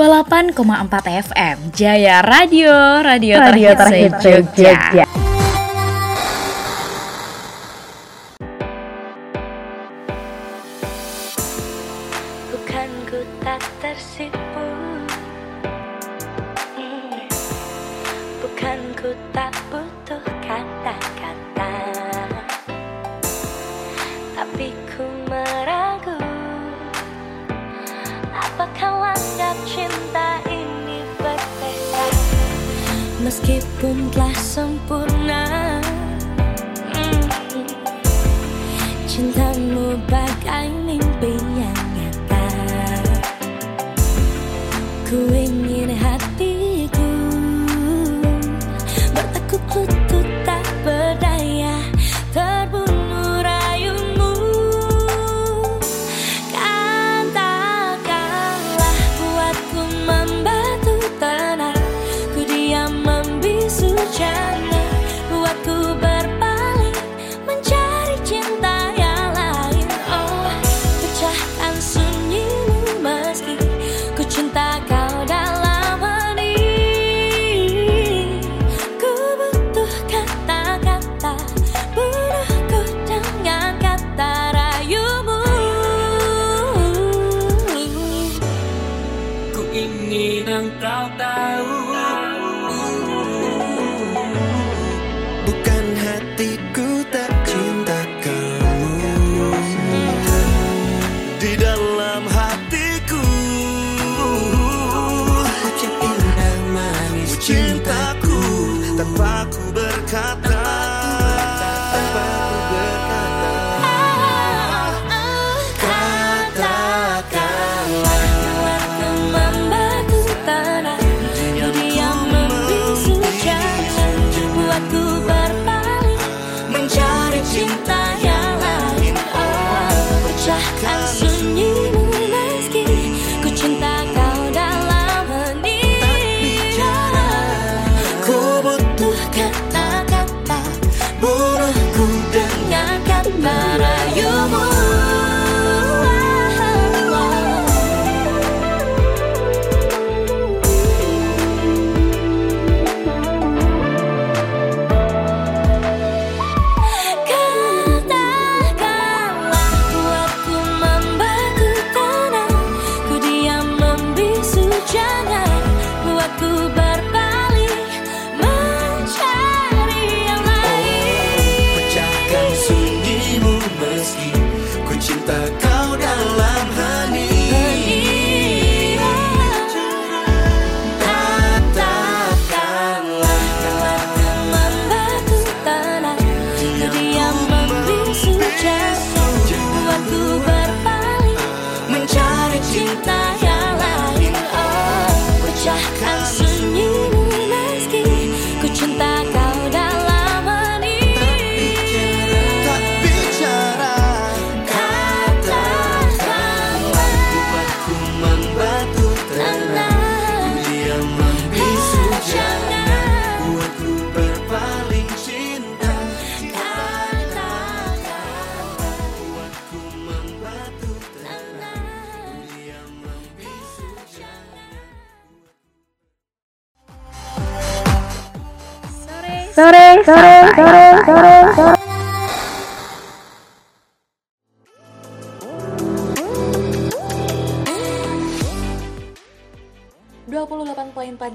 128,4 FM Jaya Radio, radio, Radio terhits terhits se-Jogja. Jogja.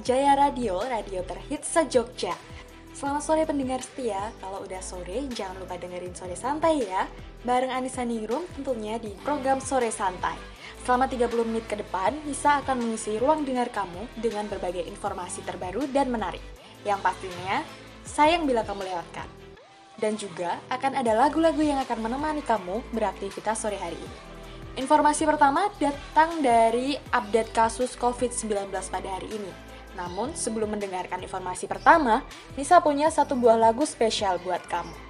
Jaya Radio, radio terhits se-Jogja. Selamat sore pendengar setia, kalau udah sore jangan lupa dengerin Sore Santai ya. Bareng Anissa Ningrum tentunya di program Sore Santai. Selama 30 menit ke depan, Nisa akan mengisi ruang dengar kamu dengan berbagai informasi terbaru dan menarik. Yang pastinya, sayang bila kamu lewatkan. Dan juga akan ada lagu-lagu yang akan menemani kamu beraktivitas sore hari ini. Informasi pertama datang dari update kasus COVID-19 pada hari ini. Namun, sebelum mendengarkan informasi pertama, Nisa punya satu buah lagu spesial buat kamu.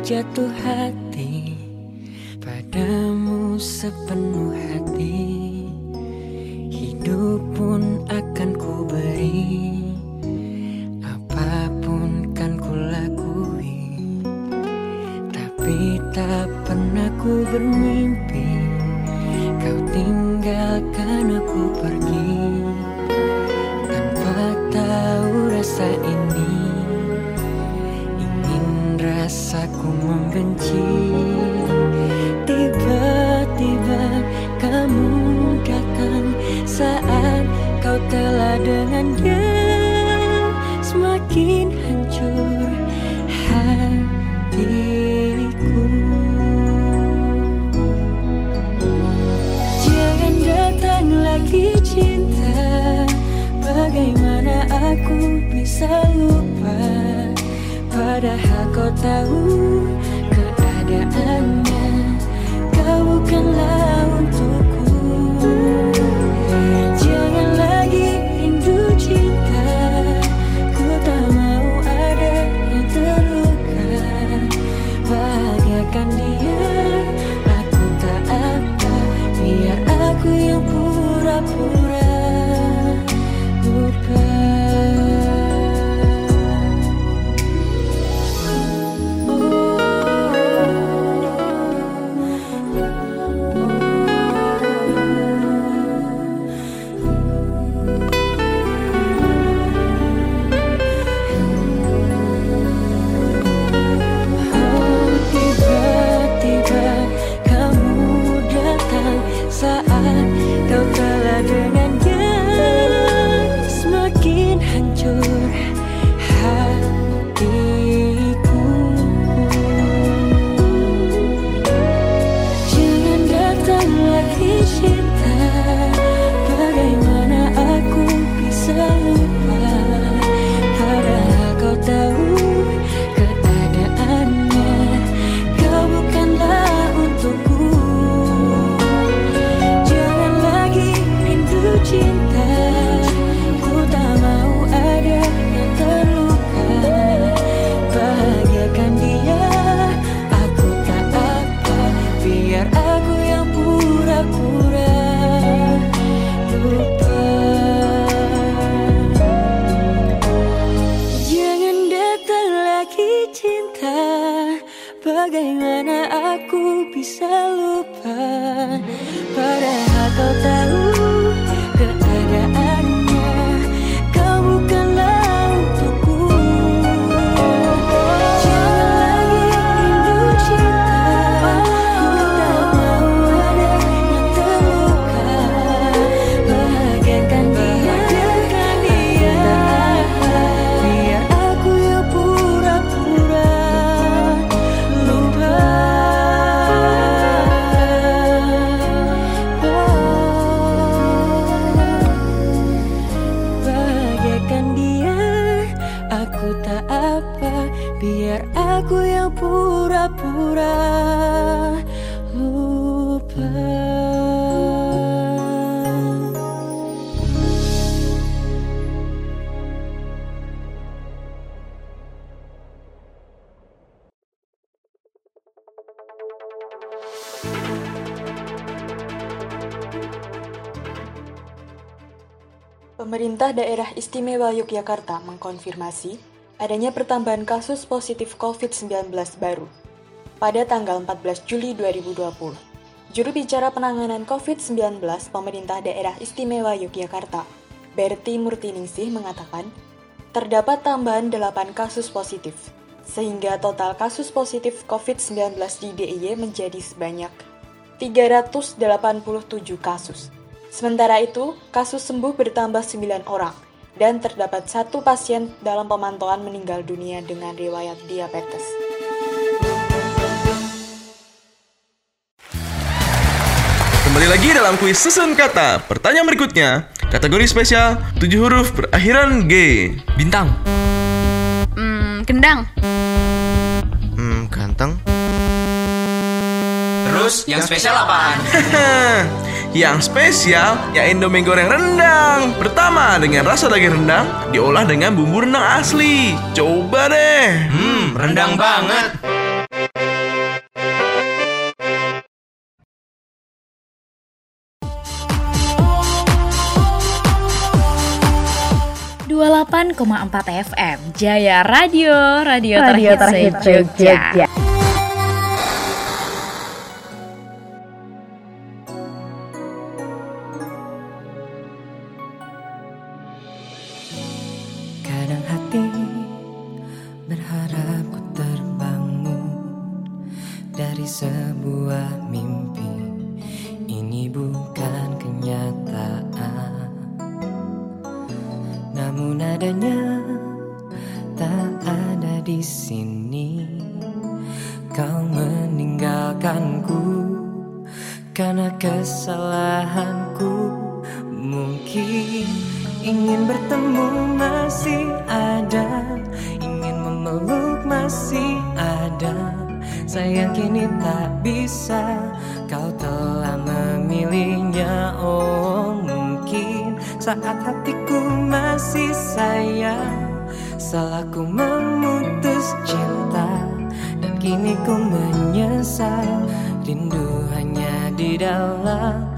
Jatuh hati Padamu sepenuh hati bisa lupa Padahal kau tahu keadaannya. Kau bukanlah untukku Pemerintah Daerah Istimewa Yogyakarta mengkonfirmasi adanya pertambahan kasus positif COVID-19 baru pada tanggal 14 Juli 2020. Juru bicara penanganan COVID-19 Pemerintah Daerah Istimewa Yogyakarta, Berti Murtiningsih mengatakan, terdapat tambahan 8 kasus positif, sehingga total kasus positif COVID-19 di DIY menjadi sebanyak 387 kasus. Sementara itu, kasus sembuh bertambah 9 orang, dan terdapat satu pasien dalam pemantauan meninggal dunia dengan riwayat diabetes. Kembali lagi dalam kuis susun kata. Pertanyaan berikutnya, kategori spesial 7 huruf berakhiran G. Bintang. Hmm, kendang. Hmm, ganteng. Terus yang spesial apaan? yang spesial ya Indomie goreng rendang. Pertama dengan rasa daging rendang diolah dengan bumbu rendang asli. Coba deh. Hmm, rendang banget. delapan koma empat FM Jaya Radio Radio, radio terhit, terhit Jogja. Jogja. Ingin bertemu masih ada. Ingin memeluk masih ada. Sayang kini tak bisa. Kau telah memilihnya. Oh mungkin saat hatiku masih sayang. Salahku memutus cinta Dan kini ku menyesal. Rindu hanya di dalam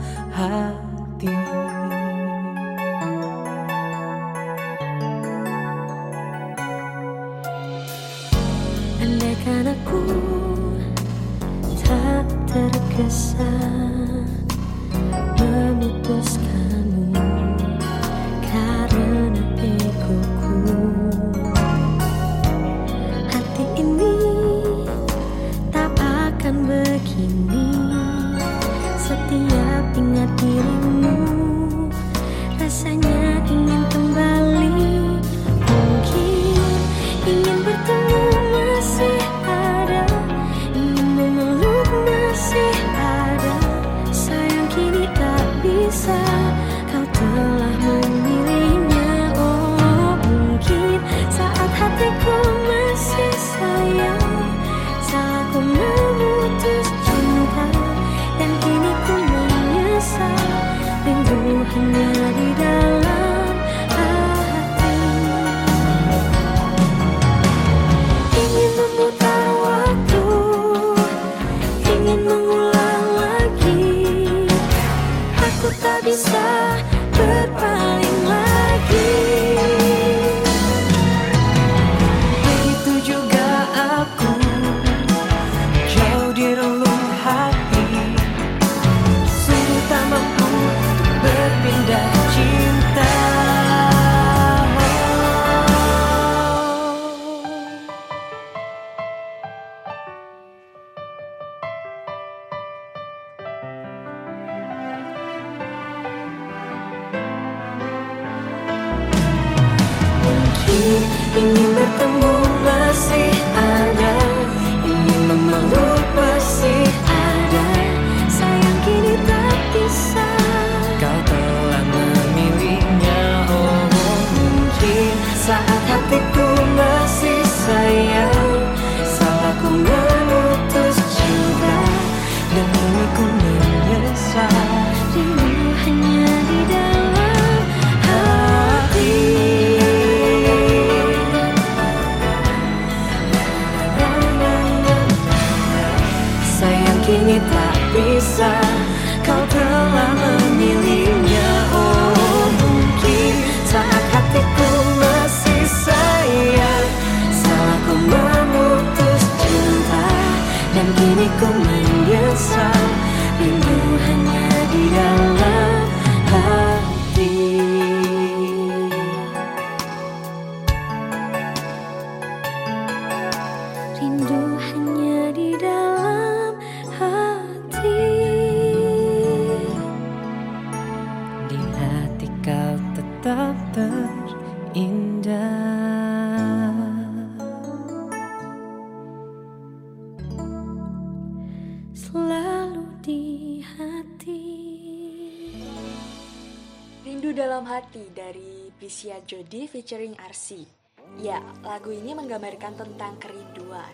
Alicia Jody featuring RC. Ya, lagu ini menggambarkan tentang kerinduan.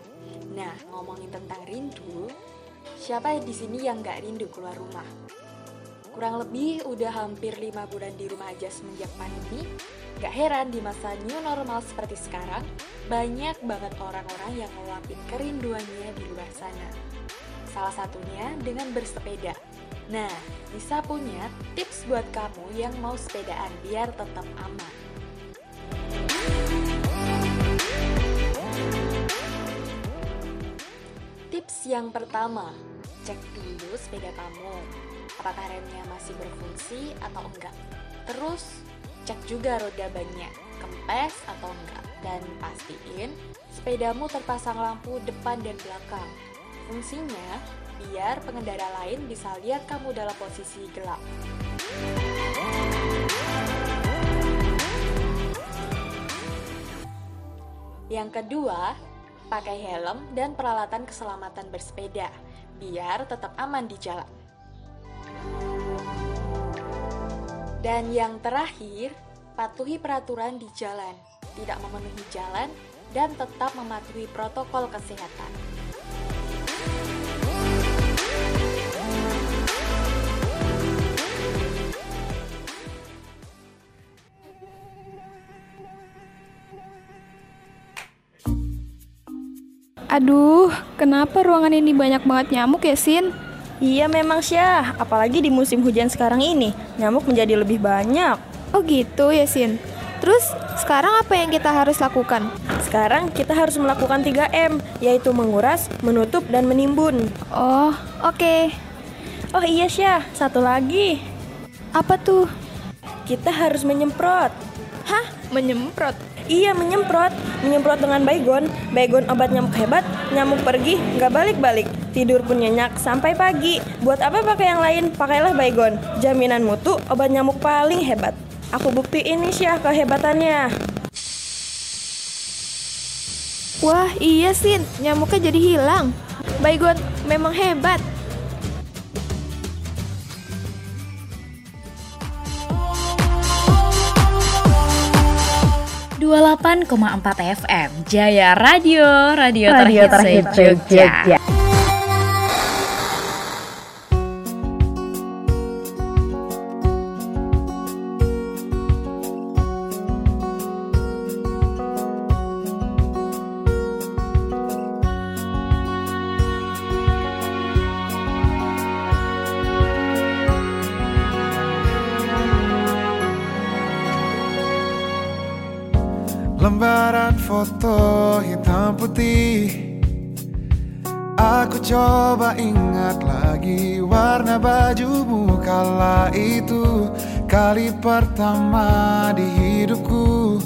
Nah, ngomongin tentang rindu, siapa di sini yang gak rindu keluar rumah? Kurang lebih udah hampir lima bulan di rumah aja semenjak pandemi, gak heran di masa new normal seperti sekarang, banyak banget orang-orang yang ngelapin kerinduannya di luar sana. Salah satunya dengan bersepeda. Nah, Nisa punya tips buat kamu yang mau sepedaan biar tetap aman. Tips yang pertama, cek dulu sepeda kamu. Apakah remnya masih berfungsi atau enggak? Terus cek juga roda bannya, kempes atau enggak. Dan pastiin sepedamu terpasang lampu depan dan belakang. Fungsinya biar pengendara lain bisa lihat kamu dalam posisi gelap. Yang kedua, pakai helm dan peralatan keselamatan bersepeda, biar tetap aman di jalan. Dan yang terakhir, patuhi peraturan di jalan, tidak memenuhi jalan, dan tetap mematuhi protokol kesehatan. Aduh, kenapa ruangan ini banyak banget nyamuk ya, Sin? Iya memang Syah, apalagi di musim hujan sekarang ini, nyamuk menjadi lebih banyak. Oh gitu ya, Sin. Terus, sekarang apa yang kita harus lakukan? Sekarang kita harus melakukan 3M, yaitu menguras, menutup, dan menimbun. Oh, oke. Okay. Oh iya Syah, satu lagi. Apa tuh? Kita harus menyemprot. Hah? Menyemprot? Iya menyemprot, menyemprot dengan baygon. Baygon obat nyamuk hebat, nyamuk pergi, nggak balik-balik. Tidur pun nyenyak sampai pagi. Buat apa pakai yang lain? Pakailah baygon. Jaminan mutu, obat nyamuk paling hebat. Aku bukti ini Syah kehebatannya. Wah iya Sin, nyamuknya jadi hilang. Baygon memang hebat. 98,4 FM Jaya Radio, radio, radio terhit Jogja. Jogja. Warna bajumu kala itu Kali pertama di hidupku.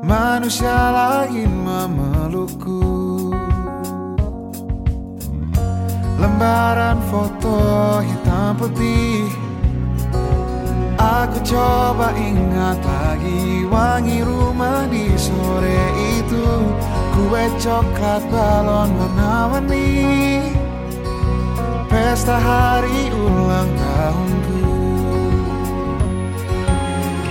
Manusia lain memelukku. Lembaran foto hitam putih. Aku coba ingat lagi wangi rumah di sore itu. Kue coklat balon warna-warni Pesta hari ulang tahunku.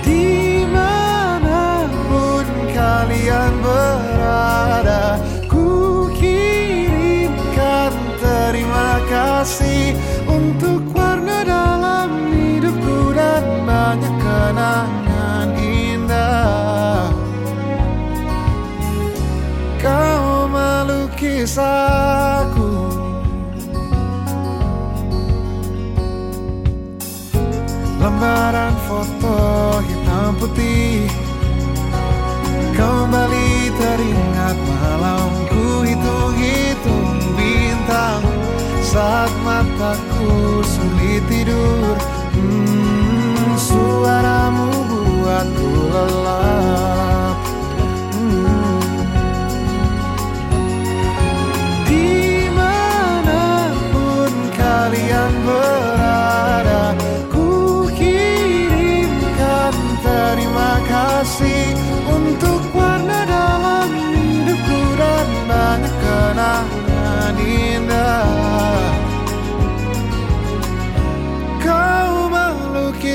Di mana pun kalian berada Ku kirimkan terima kasih Untuk warna dalam hidupku dan banyak kenangan indah. Kau melukis aku Lembaran foto hitam putih. Kembali teringat malamku hitung-hitung bintang. Saat mataku sulit tidur hmm, Suaramu buatku lelap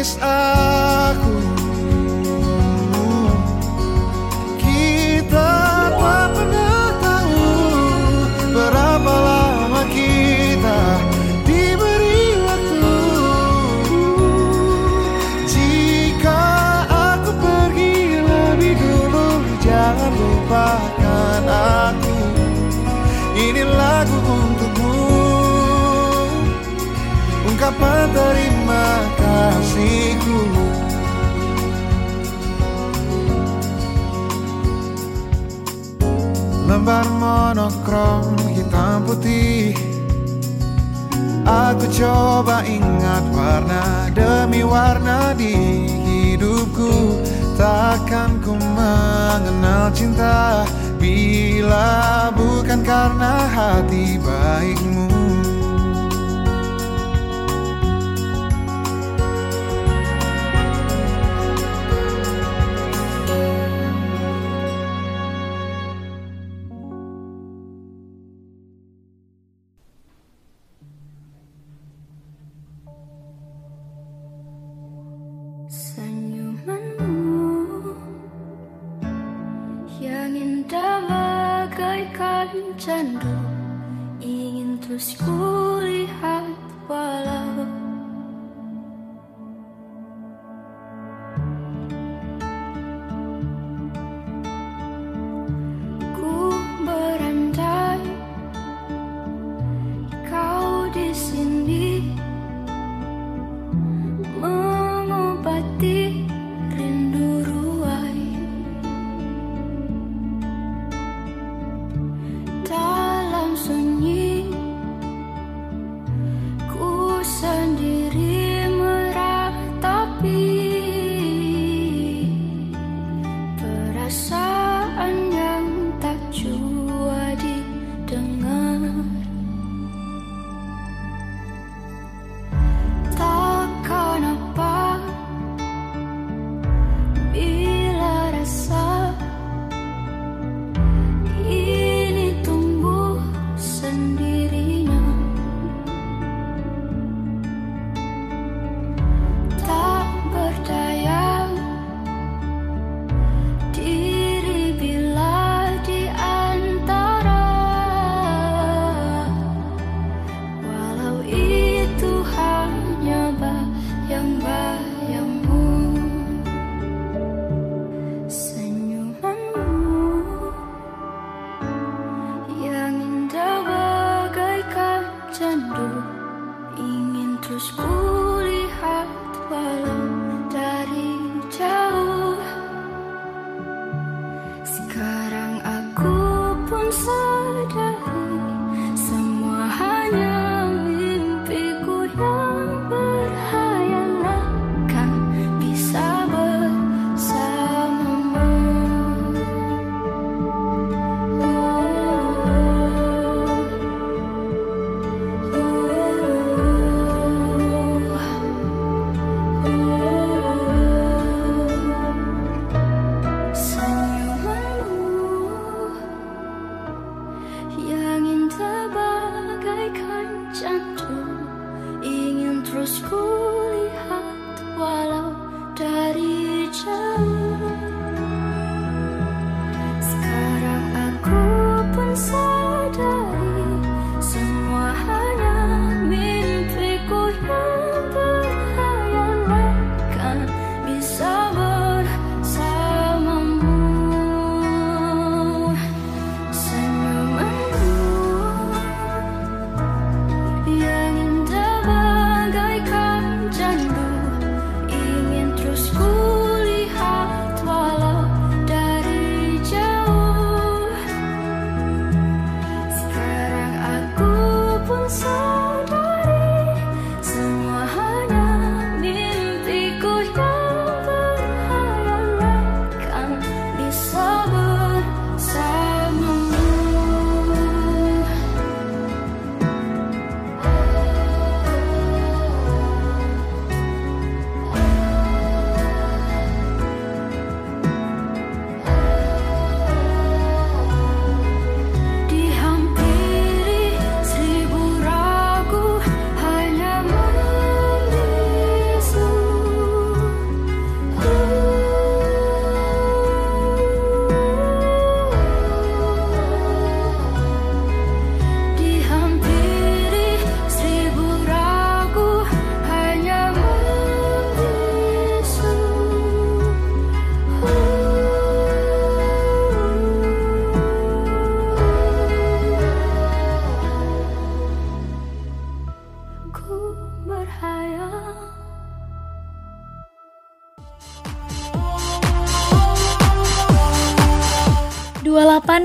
melukis aku Lembar monokrom hitam putih. Aku coba ingat warna demi warna di hidupku. Takkan ku mengenal cinta Bila bukan karena hati baikmu. bagaikan candu ingin terus kulihat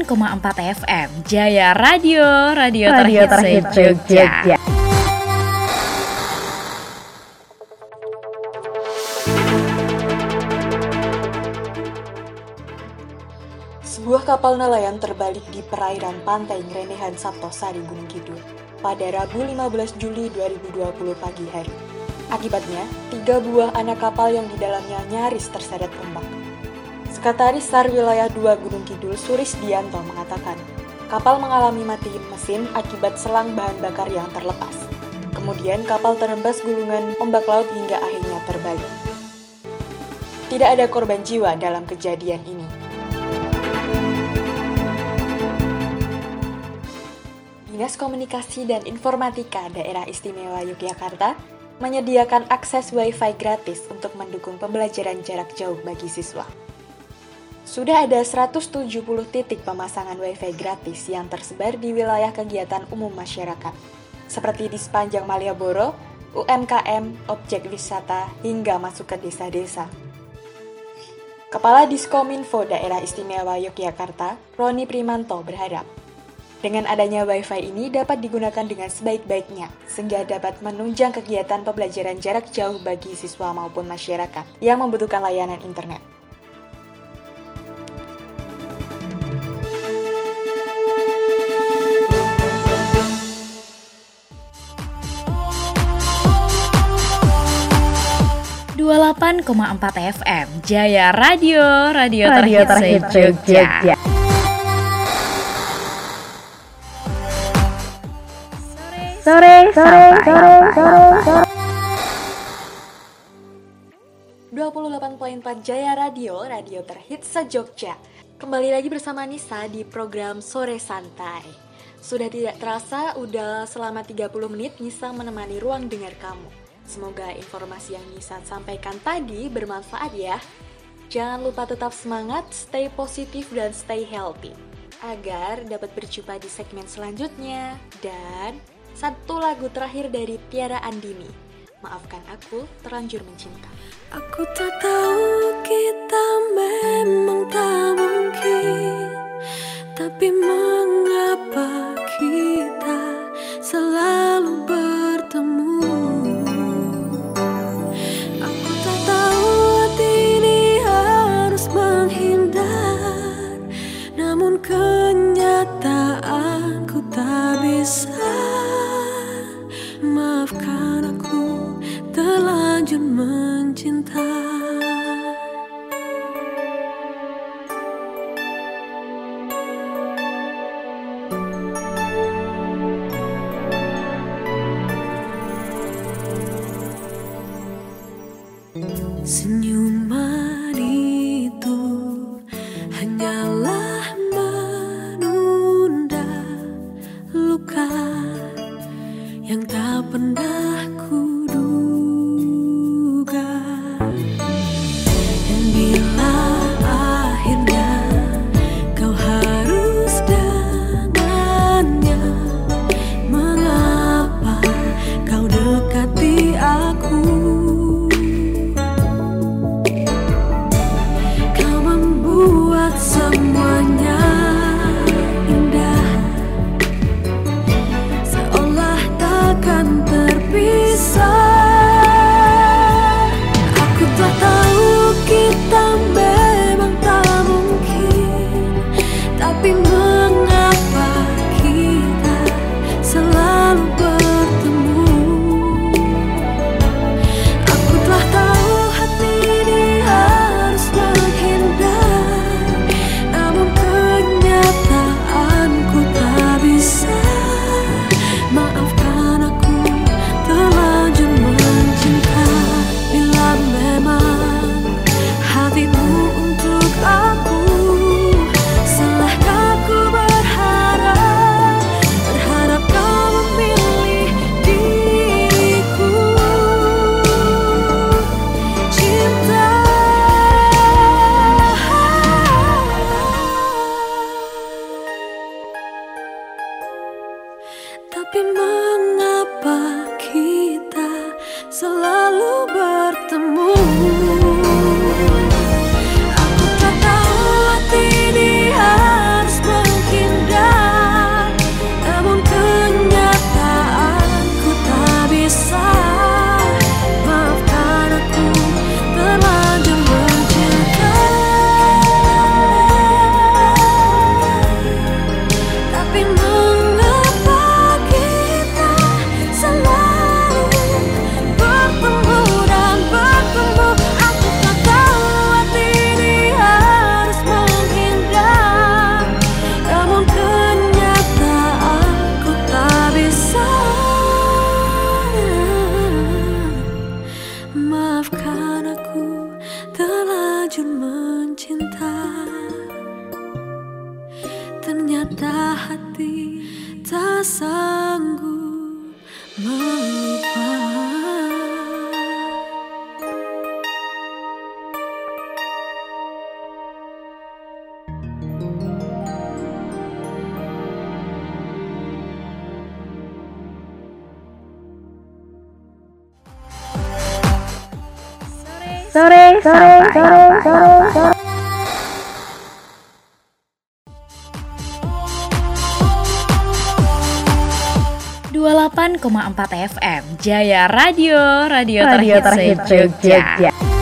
28,4 FM Jaya Radio, radio, radio terhit Jogja. Jogja. Sebuah kapal nelayan terbalik di perairan pantai Ngrenehan Sabtosari Gunung Kidul pada Rabu 15 Juli 2020 pagi hari. Akibatnya, tiga buah anak kapal yang di dalamnya nyaris terseret ombak. Sekretaris SAR Wilayah 2 Gunung Kidul Suris Dianto mengatakan, kapal mengalami mati mesin akibat selang bahan bakar yang terlepas. Kemudian kapal terembas gulungan ombak laut hingga akhirnya terbalik. Tidak ada korban jiwa dalam kejadian ini. Dinas Komunikasi dan Informatika Daerah Istimewa Yogyakarta menyediakan akses Wi-Fi gratis untuk mendukung pembelajaran jarak jauh bagi siswa. Sudah ada 170 titik pemasangan WiFi gratis yang tersebar di wilayah kegiatan umum masyarakat, seperti di sepanjang Malioboro, UMKM, objek wisata, hingga masuk ke desa-desa. Kepala Diskominfo Daerah Istimewa Yogyakarta, Roni Primanto berharap, dengan adanya WiFi ini dapat digunakan dengan sebaik-baiknya, sehingga dapat menunjang kegiatan pembelajaran jarak jauh bagi siswa maupun masyarakat yang membutuhkan layanan internet. Empat FM Jaya Radio, radio, radio terhit Jogja. Jogja. Sore, sore, sore, sore, 28.4 Jaya Radio, radio terhit se-Jogja. Kembali lagi bersama Nisa di program Sore Santai. Sudah tidak terasa, udah selama 30 menit Nisa menemani ruang dengar kamu. Semoga informasi yang Nisa sampaikan tadi bermanfaat ya. Jangan lupa tetap semangat, stay positif dan stay healthy. Agar dapat berjumpa di segmen selanjutnya. Dan satu lagu terakhir dari Tiara Andini. Maafkan aku terlanjur mencinta. Aku tak tahu kita memang tak mungkin Tapi mengapa 101,4 FM Jaya Radio, radio, radio terhit, terhit Jogja. Jogja.